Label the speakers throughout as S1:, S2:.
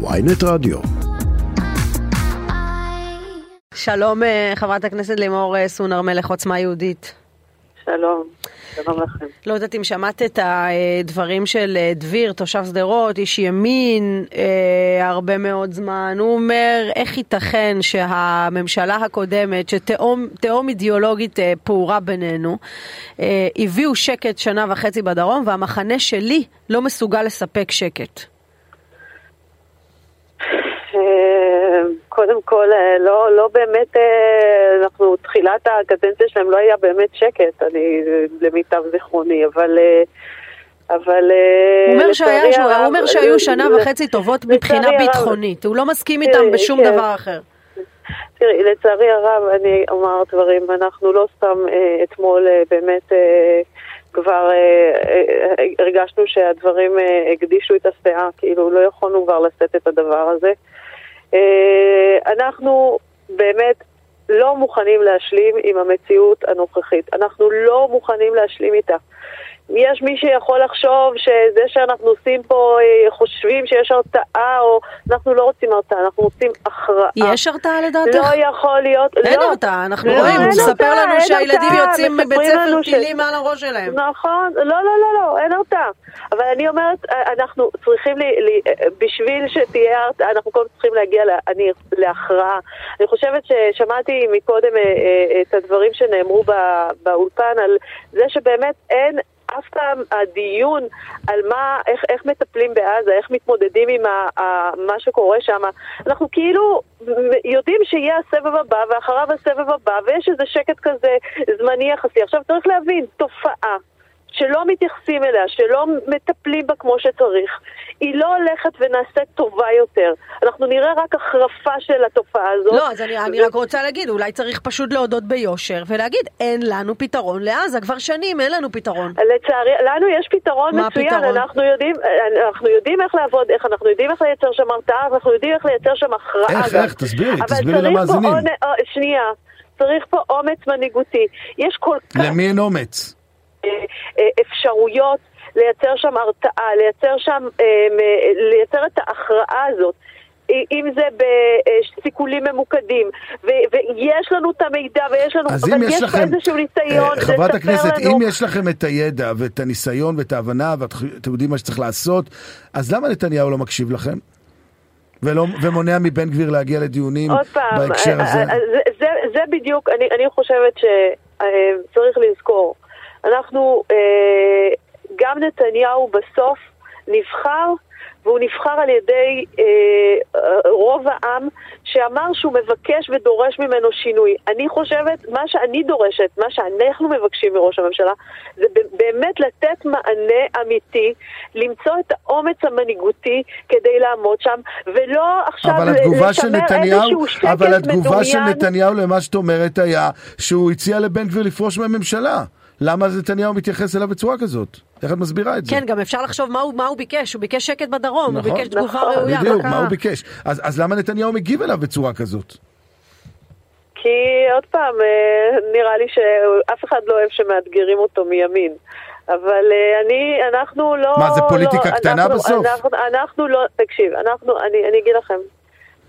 S1: ויינט רדיו.
S2: שלום אה, חברת הכנסת לימור אה, סון מלך עוצמה יהודית.
S3: שלום, שלום לכם.
S2: לא יודעת אם שמעת את הדברים של אה, דביר, תושב שדרות, איש ימין, אה, הרבה מאוד זמן. הוא אומר, איך ייתכן שהממשלה הקודמת, שתהום אידיאולוגית אה, פעורה בינינו, אה, הביאו שקט שנה וחצי בדרום, והמחנה שלי לא מסוגל לספק שקט.
S3: אה, קודם כל, אה, לא, לא באמת, אה, אנחנו, תחילת הקדנציה שלהם לא היה באמת שקט, אני, למיטב זיכרוני, אבל... אבל...
S2: הוא אומר, שהיה, שהוא, הוא אומר שהיו שנה וחצי טובות מבחינה ביטחונית, הוא לא מסכים איתם בשום כן. דבר אחר.
S3: תראי, לצערי הרב, אני אומר דברים, אנחנו לא סתם אה, אתמול אה, באמת אה, כבר אה, אה, הרגשנו שהדברים אה, הקדישו את הסאה, כאילו לא יכולנו כבר לשאת את הדבר הזה. אה, אנחנו באמת לא מוכנים להשלים עם המציאות הנוכחית. אנחנו לא מוכנים להשלים איתה. יש מי שיכול לחשוב שזה שאנחנו עושים פה, אה, חושבים שיש הרתעה, או אנחנו לא רוצים הרתעה, אנחנו רוצים הכרעה.
S2: יש הרתעה לדעתך?
S3: לא יכול להיות.
S2: אין
S3: לא,
S2: הרתעה, אנחנו לא, רואים, הוא מספר לנו שהילדים יוצאים מבית ספר טילים ש... מעל הראש שלהם.
S3: נכון, לא, לא, לא, לא, אין הרתעה. אבל אני אומרת, אה, אנחנו צריכים, לי, לי, אה, בשביל שתהיה הרתעה, אנחנו קודם צריכים להגיע לה, אני, להכרעה. אני חושבת ששמעתי מקודם את הדברים שנאמרו באולפן על זה שבאמת אין... אף פעם הדיון על מה, איך, איך מטפלים בעזה, איך מתמודדים עם ה, ה, מה שקורה שם, אנחנו כאילו יודעים שיהיה הסבב הבא ואחריו הסבב הבא ויש איזה שקט כזה זמני יחסי. עכשיו צריך להבין, תופעה שלא מתייחסים אליה, שלא מטפלים בה כמו שצריך, היא לא הולכת ונעשית טובה יותר. אנחנו נראה רק החרפה של התופעה הזאת.
S2: לא, אז אני, אני רק רוצה להגיד, אולי צריך פשוט להודות ביושר ולהגיד, אין לנו פתרון לעזה, כבר שנים אין לנו פתרון.
S3: לצערי, לנו יש פתרון מצוין, הפתרון? אנחנו יודעים, אנחנו יודעים איך לעבוד, איך אנחנו יודעים איך לייצר שם הרתעה, אנחנו יודעים איך לייצר שם הכרעה.
S1: איך, איך, תסבירי, תסבירי למאזינים.
S3: אה, שנייה, צריך פה אומץ מנהיגותי. יש כל כך...
S1: למי אין אומץ?
S3: אפשרויות לייצר שם הרתעה, לייצר שם, אה, לייצר את ההכרעה הזאת. אם זה בסיכולים ממוקדים, ויש לנו את המידע ויש לנו,
S1: אז אבל יש,
S3: לכם, איזשהו ניסיון
S1: אה, חברת הכנסת, לנו... אם יש לכם את הידע ואת הניסיון ואת ההבנה ואתם יודעים מה שצריך לעשות, אז למה נתניהו לא מקשיב לכם? ולא, ומונע מבן גביר להגיע לדיונים בהקשר הזה?
S3: זה, זה, זה בדיוק, אני, אני חושבת שצריך לזכור. אנחנו, אה, גם נתניהו בסוף נבחר, והוא נבחר על ידי אה, רוב העם שאמר שהוא מבקש ודורש ממנו שינוי. אני חושבת, מה שאני דורשת, מה שאנחנו מבקשים מראש הממשלה, זה באמת לתת מענה אמיתי, למצוא את האומץ המנהיגותי כדי לעמוד שם, ולא עכשיו לשמר איזשהו שקט מדומיין.
S1: אבל התגובה של נתניהו למה שאת אומרת היה שהוא הציע לבן גביר לפרוש מהממשלה. למה נתניהו מתייחס אליו בצורה כזאת? איך את מסבירה את זה?
S2: כן, גם אפשר לחשוב מה הוא, מה הוא ביקש, הוא ביקש שקט בדרום, נכון, הוא ביקש תגובה נכון, ראויה.
S1: בדיוק, מה הוא ביקש. אז, אז למה נתניהו מגיב אליו בצורה כזאת?
S3: כי עוד פעם, אה, נראה לי שאף אחד לא אוהב שמאתגרים אותו מימין. אבל אה, אני, אנחנו לא...
S1: מה, זה פוליטיקה לא, קטנה
S3: אנחנו,
S1: בסוף?
S3: אנחנו, אנחנו לא, תקשיב, אנחנו, אני, אני אגיד לכם,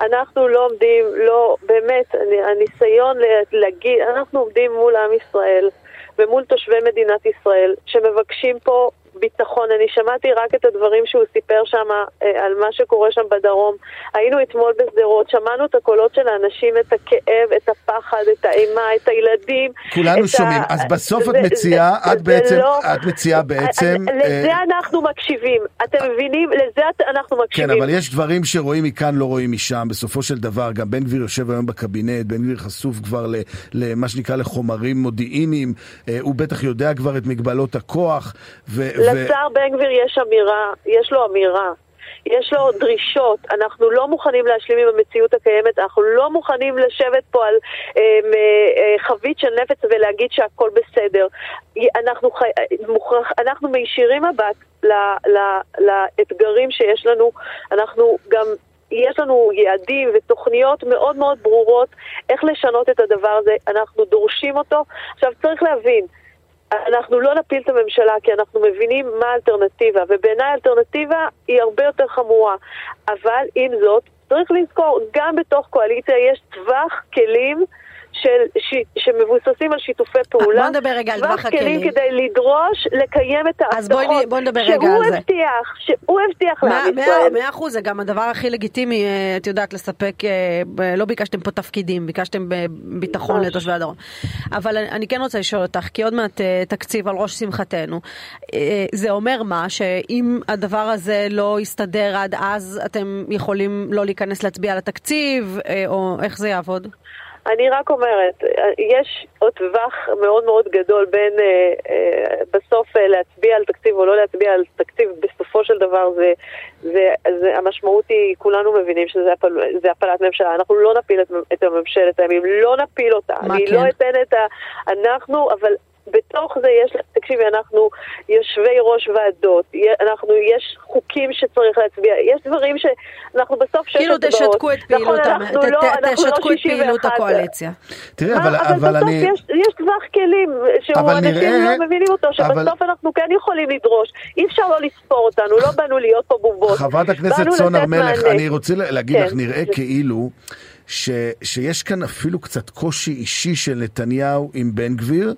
S3: אנחנו לא עומדים, לא, באמת, הניסיון להגיד, אנחנו עומדים מול עם ישראל. ומול תושבי מדינת ישראל, שמבקשים פה ביטחון. אני שמעתי רק את הדברים שהוא סיפר שם אה, על מה שקורה שם בדרום. היינו אתמול בשדרות, שמענו את הקולות של האנשים, את הכאב, את הפחד, את האימה, את הילדים.
S1: כולנו שומעים. ה... אז בסוף זה, את מציעה, זה, את זה בעצם, לא... את מציעה בעצם...
S3: לזה אה... אנחנו מקשיבים. אתם מבינים? לזה אנחנו מקשיבים.
S1: כן, אבל יש דברים שרואים מכאן, לא רואים משם. בסופו של דבר, גם בן גביר יושב היום בקבינט, בן גביר חשוף כבר למה שנקרא לחומרים מודיעיניים. אה, הוא בטח יודע כבר את מגבלות הכוח. ו...
S3: לשר בן גביר יש אמירה, יש לו אמירה. יש לו דרישות, אנחנו לא מוכנים להשלים עם המציאות הקיימת, אנחנו לא מוכנים לשבת פה על אה, אה, חבית של נפץ ולהגיד שהכל בסדר. אנחנו, חי, מוכרח, אנחנו מישירים מבט ל, ל, לאתגרים שיש לנו, אנחנו גם יש לנו יעדים ותוכניות מאוד מאוד ברורות איך לשנות את הדבר הזה, אנחנו דורשים אותו. עכשיו צריך להבין, אנחנו לא נפיל את הממשלה כי אנחנו מבינים מה האלטרנטיבה, ובעיניי האלטרנטיבה היא הרבה יותר חמורה. אבל עם זאת, צריך לזכור, גם בתוך קואליציה יש טווח כלים של, ש, שמבוססים על שיתופי פעולה.
S2: בוא נדבר רגע על טווח הכלים.
S3: כלים כדי לדרוש לקיים את ההבטחות.
S2: אז בואי בוא נדבר רגע על זה.
S3: שהוא הבטיח, שהוא הבטיח לעם ישראל.
S2: מאה אחוז, זה גם הדבר הכי לגיטימי, אה, את יודעת, לספק, אה, לא ביקשתם פה תפקידים, ביקשתם ביטחון לתושבי הדרום. אבל אני כן רוצה לשאול אותך, כי עוד מעט אה, תקציב על ראש שמחתנו. זה אומר מה, שאם הדבר הזה לא יסתדר עד אז, אתם יכולים לא להיכנס להצביע על התקציב, או איך זה יעבוד?
S3: אני רק אומרת, יש עוד טווח מאוד מאוד גדול בין אה, אה, בסוף אה, להצביע על תקציב או לא להצביע על תקציב, בסופו של דבר זה, זה, זה, המשמעות היא, כולנו מבינים שזה הפל, הפלת ממשלה. אנחנו לא נפיל את, את הממשלת הימים, לא נפיל אותה. אני כן? לא אתן את ה... אנחנו, אבל בתוך זה יש, תקשיבי, אנחנו יושבי ראש ועדות, אנחנו, יש חוקים שצריך להצביע, יש דברים שאנחנו בסוף שש
S2: כאילו תשתקו את פעילות, נכון, לא, תשתקו לא את פעילות הקואליציה.
S1: תראי, אבל, אבל,
S3: אבל
S1: אני...
S3: יש, יש טווח כלים, שהוא אנשים נראה, לא מבינים אותו, שבסוף אבל... אנחנו כן יכולים לדרוש. אי אפשר לא לספור אותנו, לא באנו להיות פה בובות.
S1: חברת הכנסת סון הר מלך, אני רוצה להגיד כן. לך, נראה כאילו... ש, שיש כאן אפילו קצת קושי אישי של נתניהו עם בן גביר,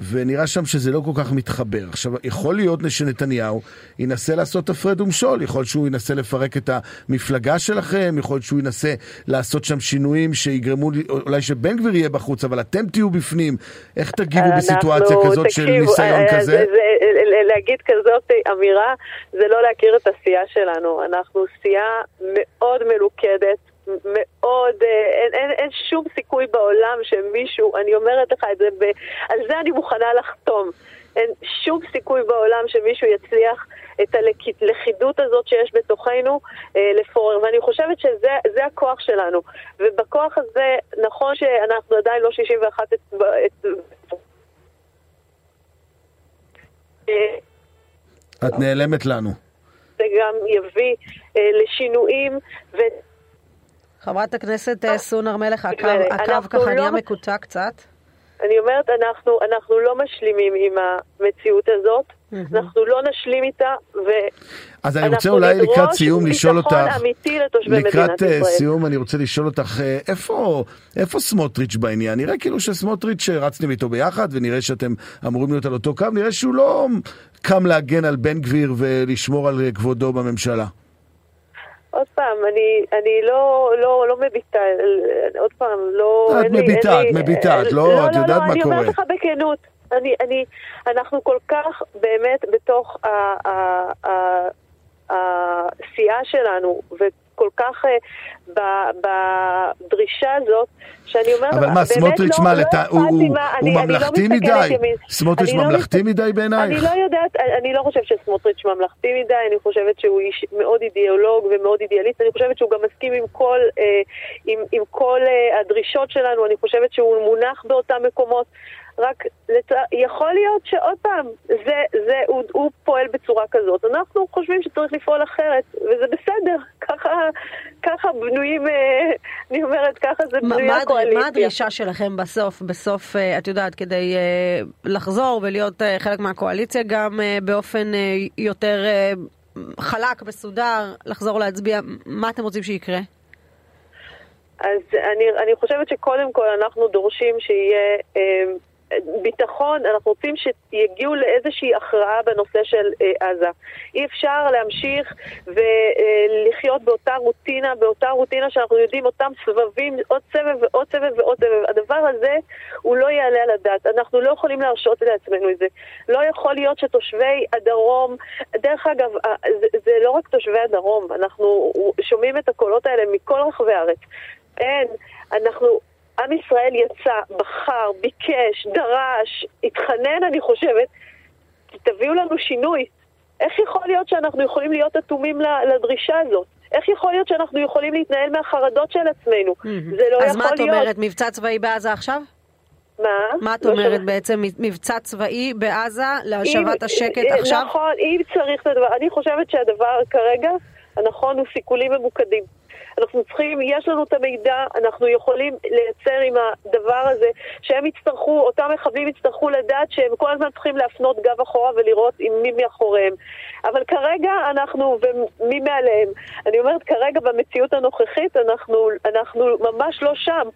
S1: ונראה שם שזה לא כל כך מתחבר. עכשיו, יכול להיות שנתניהו ינסה לעשות הפרד ומשול, יכול להיות שהוא ינסה לפרק את המפלגה שלכם, יכול להיות שהוא ינסה לעשות שם שינויים שיגרמו, אולי שבן גביר יהיה בחוץ, אבל אתם תהיו בפנים. איך תגיבו בסיטואציה כזאת תקשיב, של ניסיון אה, כזה? זה,
S3: זה, להגיד כזאת אמירה, זה לא להכיר את הסיעה שלנו. אנחנו סיעה מאוד מלוכדת. מאוד, אה, אין, אין, אין שום סיכוי בעולם שמישהו, אני אומרת לך את זה, ב, על זה אני מוכנה לחתום. אין שום סיכוי בעולם שמישהו יצליח את הלכידות הזאת שיש בתוכנו אה, לפורר, ואני חושבת שזה הכוח שלנו. ובכוח הזה, נכון שאנחנו עדיין לא 61 את... את
S1: את נעלמת לנו.
S3: זה גם יביא אה, לשינויים ו...
S2: חברת הכנסת אה, סון הר מלך, הקו ככה נהיה לא מקוטע קצת.
S3: אני אומרת, אנחנו, אנחנו לא משלימים עם המציאות הזאת. אנחנו לא נשלים איתה, ו...
S1: אז אני רוצה אולי לקראת סיום לשאול אותך,
S3: לקראת
S1: אה, סיום אני רוצה לשאול אותך, אה, איפה, איפה סמוטריץ' בעניין? נראה כאילו שסמוטריץ' רצתם איתו ביחד, ונראה שאתם אמורים להיות על אותו קו, נראה שהוא לא קם להגן על בן גביר ולשמור על כבודו בממשלה.
S3: עוד פעם, אני, אני לא, לא, לא מביטה, עוד פעם, לא...
S1: את מביטה, את מביטה, את לא, לא, את יודעת לא, מה
S3: קורה.
S1: לא,
S3: אני אומרת לך בכנות, אני, אני, אנחנו כל כך באמת בתוך העשייה שלנו, כל כך uh, בדרישה הזאת, שאני אומרת,
S1: אבל מה, סמוטריץ' לא, מה, לא לת... הוא, לא ממלכתי מדי? סמוטריץ' ממלכתי מדי בעינייך?
S3: אני לא יודעת, אני לא חושבת שסמוטריץ' ממלכתי מדי, אני חושבת שהוא איש מאוד אידיאולוג ומאוד אידיאליסט, אני חושבת שהוא גם מסכים עם כל, אה, עם, עם כל אה, הדרישות שלנו, אני חושבת שהוא מונח באותם מקומות. רק לצ... יכול להיות שעוד פעם, זה, זה, הוא, הוא פועל בצורה כזאת. אנחנו חושבים שצריך לפעול אחרת, וזה בסדר. ככה, ככה בנויים, אה, אני אומרת, ככה זה בנוי הקואליציה.
S2: מה הדרישה שלכם בסוף, בסוף, אה, את יודעת, כדי אה, לחזור ולהיות חלק מהקואליציה גם באופן יותר חלק, מסודר, לחזור להצביע, מה אתם רוצים שיקרה?
S3: אז אני, אני חושבת שקודם כל אנחנו דורשים שיהיה ביטחון, אנחנו רוצים שיגיעו לאיזושהי הכרעה בנושא של אה, עזה. אי אפשר להמשיך ולחיות באותה רוטינה, באותה רוטינה שאנחנו יודעים, אותם סבבים, עוד סבב ועוד סבב ועוד סבב. הדבר הזה הוא לא יעלה על הדעת. אנחנו לא יכולים להרשות לעצמנו את זה. לא יכול להיות שתושבי הדרום, דרך אגב, אה, זה, זה לא רק תושבי הדרום, אנחנו שומעים את הקולות האלה מכל רחבי הארץ. אין, אנחנו עם ישראל יצא, בחר, ביקש, דרש, התחנן, אני חושבת, תביאו לנו שינוי. איך יכול להיות שאנחנו יכולים להיות אטומים לדרישה הזאת? איך יכול להיות שאנחנו יכולים להתנהל מהחרדות של עצמנו? Mm-hmm. זה לא יכול להיות.
S2: אז מה את אומרת, מבצע צבאי בעזה עכשיו?
S3: מה?
S2: מה את לא אומרת בעצם, מבצע צבאי בעזה להשבת השקט עכשיו?
S3: נכון, אם צריך את הדבר, אני חושבת שהדבר כרגע, הנכון הוא סיכולים ממוקדים. אנחנו צריכים, יש לנו את המידע, אנחנו יכולים לייצר עם הדבר הזה, שהם יצטרכו, אותם מחבלים יצטרכו לדעת שהם כל הזמן צריכים להפנות גב אחורה ולראות עם מי מאחוריהם. אבל כרגע אנחנו, ומי מעליהם. אני אומרת, כרגע במציאות הנוכחית אנחנו, אנחנו ממש לא שם.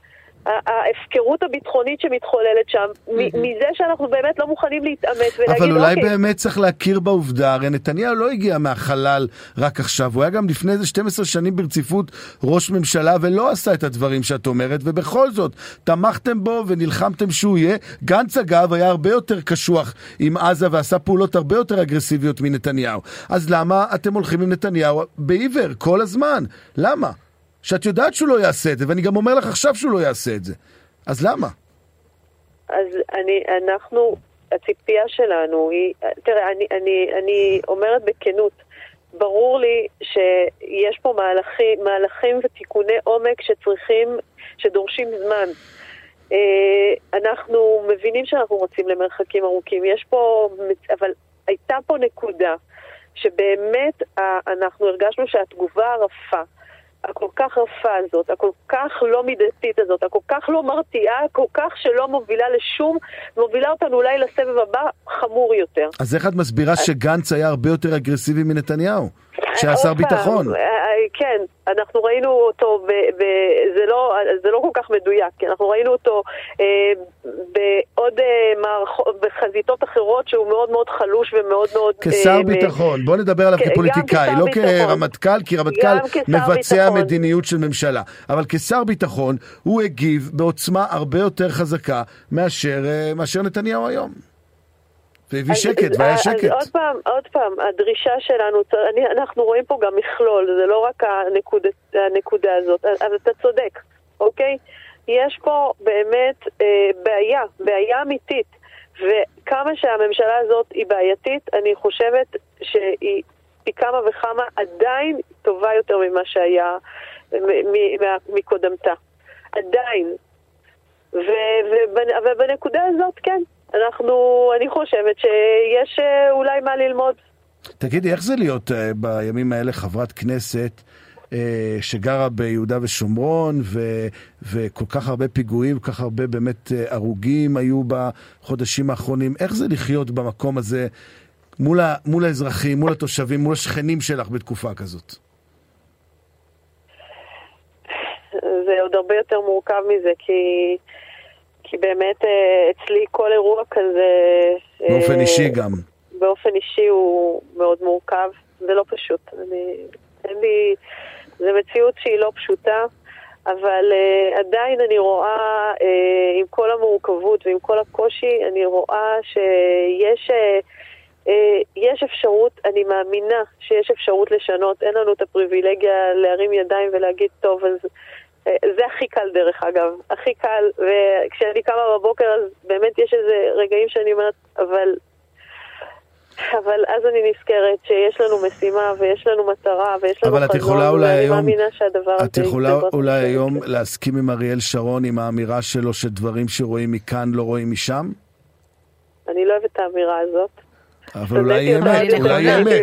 S3: ההפקרות הביטחונית שמתחוללת שם, מזה שאנחנו באמת לא מוכנים להתעמת ולהגיד,
S1: אבל אולי אוקיי. באמת צריך להכיר בעובדה, הרי נתניהו לא הגיע מהחלל רק עכשיו, הוא היה גם לפני איזה 12 שנים ברציפות ראש ממשלה ולא עשה את הדברים שאת אומרת, ובכל זאת, תמכתם בו ונלחמתם שהוא יהיה. גנץ אגב היה הרבה יותר קשוח עם עזה ועשה פעולות הרבה יותר אגרסיביות מנתניהו. אז למה אתם הולכים עם נתניהו בעיוור כל הזמן? למה? שאת יודעת שהוא לא יעשה את זה, ואני גם אומר לך עכשיו שהוא לא יעשה את זה. אז למה?
S3: אז אני, אנחנו, הציפייה שלנו היא, תראה, אני, אני, אני אומרת בכנות, ברור לי שיש פה מהלכים, מהלכים ותיקוני עומק שצריכים, שדורשים זמן. אה, אנחנו מבינים שאנחנו רוצים למרחקים ארוכים, יש פה, אבל הייתה פה נקודה שבאמת אנחנו הרגשנו שהתגובה הרפה הכל כך רפה הזאת, הכל כך לא מידתית הזאת, הכל כך לא מרתיעה, הכל כך שלא מובילה לשום, מובילה אותנו אולי לסבב הבא חמור יותר.
S1: אז איך את מסבירה שגנץ היה הרבה יותר אגרסיבי מנתניהו? שהיה שר ביטחון.
S3: אה, אה, כן, אנחנו ראינו אותו, ב, ב, זה, לא, זה לא כל כך מדויק, כי אנחנו ראינו אותו אה, בעוד אה, מערכות, בחזיתות אחרות שהוא מאוד מאוד חלוש ומאוד מאוד...
S1: כשר אה, ביטחון, בוא נדבר עליו כפוליטיקאי, לא כרמטכ"ל, כי רמטכ"ל מבצע ביטחון. מדיניות של ממשלה, אבל כשר ביטחון הוא הגיב בעוצמה הרבה יותר חזקה מאשר, מאשר נתניהו היום. והביא שקט, והיה שקט.
S3: אז עוד פעם, עוד פעם, הדרישה שלנו, אני, אנחנו רואים פה גם מכלול, זה לא רק הנקודה, הנקודה הזאת, אבל אתה צודק, אוקיי? יש פה באמת אה, בעיה, בעיה אמיתית, וכמה שהממשלה הזאת היא בעייתית, אני חושבת שהיא פי כמה וכמה עדיין טובה יותר ממה שהיה מקודמתה. עדיין. ובנקודה הזאת, כן, אנחנו, אני חושבת שיש אה, אולי מה ללמוד.
S1: תגידי, איך זה להיות uh, בימים האלה חברת כנסת uh, שגרה ביהודה ושומרון ו, וכל כך הרבה פיגועים, כל כך הרבה באמת הרוגים היו בחודשים האחרונים? איך זה לחיות במקום הזה מול, ה, מול האזרחים, מול התושבים, מול השכנים שלך בתקופה כזאת?
S3: זה עוד הרבה יותר מורכב מזה, כי... כי באמת אה, אצלי כל אירוע כזה...
S1: באופן אישי גם.
S3: באופן אישי הוא מאוד מורכב, זה לא פשוט. אני, אין לי... זו מציאות שהיא לא פשוטה, אבל uh, עדיין אני רואה, uh, עם כל המורכבות ועם כל הקושי, אני רואה שיש... Uh, uh, יש אפשרות, אני מאמינה שיש אפשרות לשנות, אין לנו את הפריבילגיה להרים ידיים ולהגיד, טוב, אז זה הכי קל דרך אגב, הכי קל, וכשאני קמה בבוקר אז באמת יש איזה רגעים שאני אומרת, אבל... אבל אז אני נזכרת שיש לנו משימה ויש לנו מטרה ויש לנו
S1: חזון, ואני היום, מאמינה שהדבר הזה... את יכולה אולי היום להסכים עם אריאל שרון עם האמירה שלו שדברים שרואים מכאן לא רואים משם?
S3: אני לא אוהבת את האמירה הזאת.
S1: אבל אולי היא אמת, אולי היא אמת.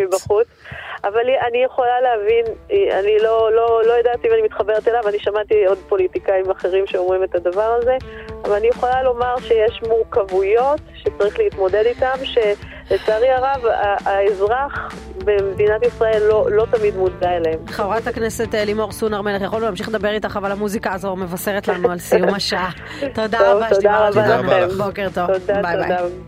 S3: אבל אני יכולה להבין, אני לא, לא, לא יודעת אם אני מתחברת אליו, אני שמעתי עוד פוליטיקאים אחרים שאומרים את הדבר הזה, אבל אני יכולה לומר שיש מורכבויות שצריך להתמודד איתן, שלצערי הרב האזרח במדינת ישראל לא, לא תמיד מודע אליהם.
S2: חברת הכנסת אה, לימור סון מלך, יכולנו להמשיך לדבר איתך, אבל המוזיקה הזו מבשרת לנו על סיום השעה. תודה רבה
S3: שדיברת איתנו.
S2: בוקר טוב. תודה,
S3: ביי
S2: תודה.
S3: ביי.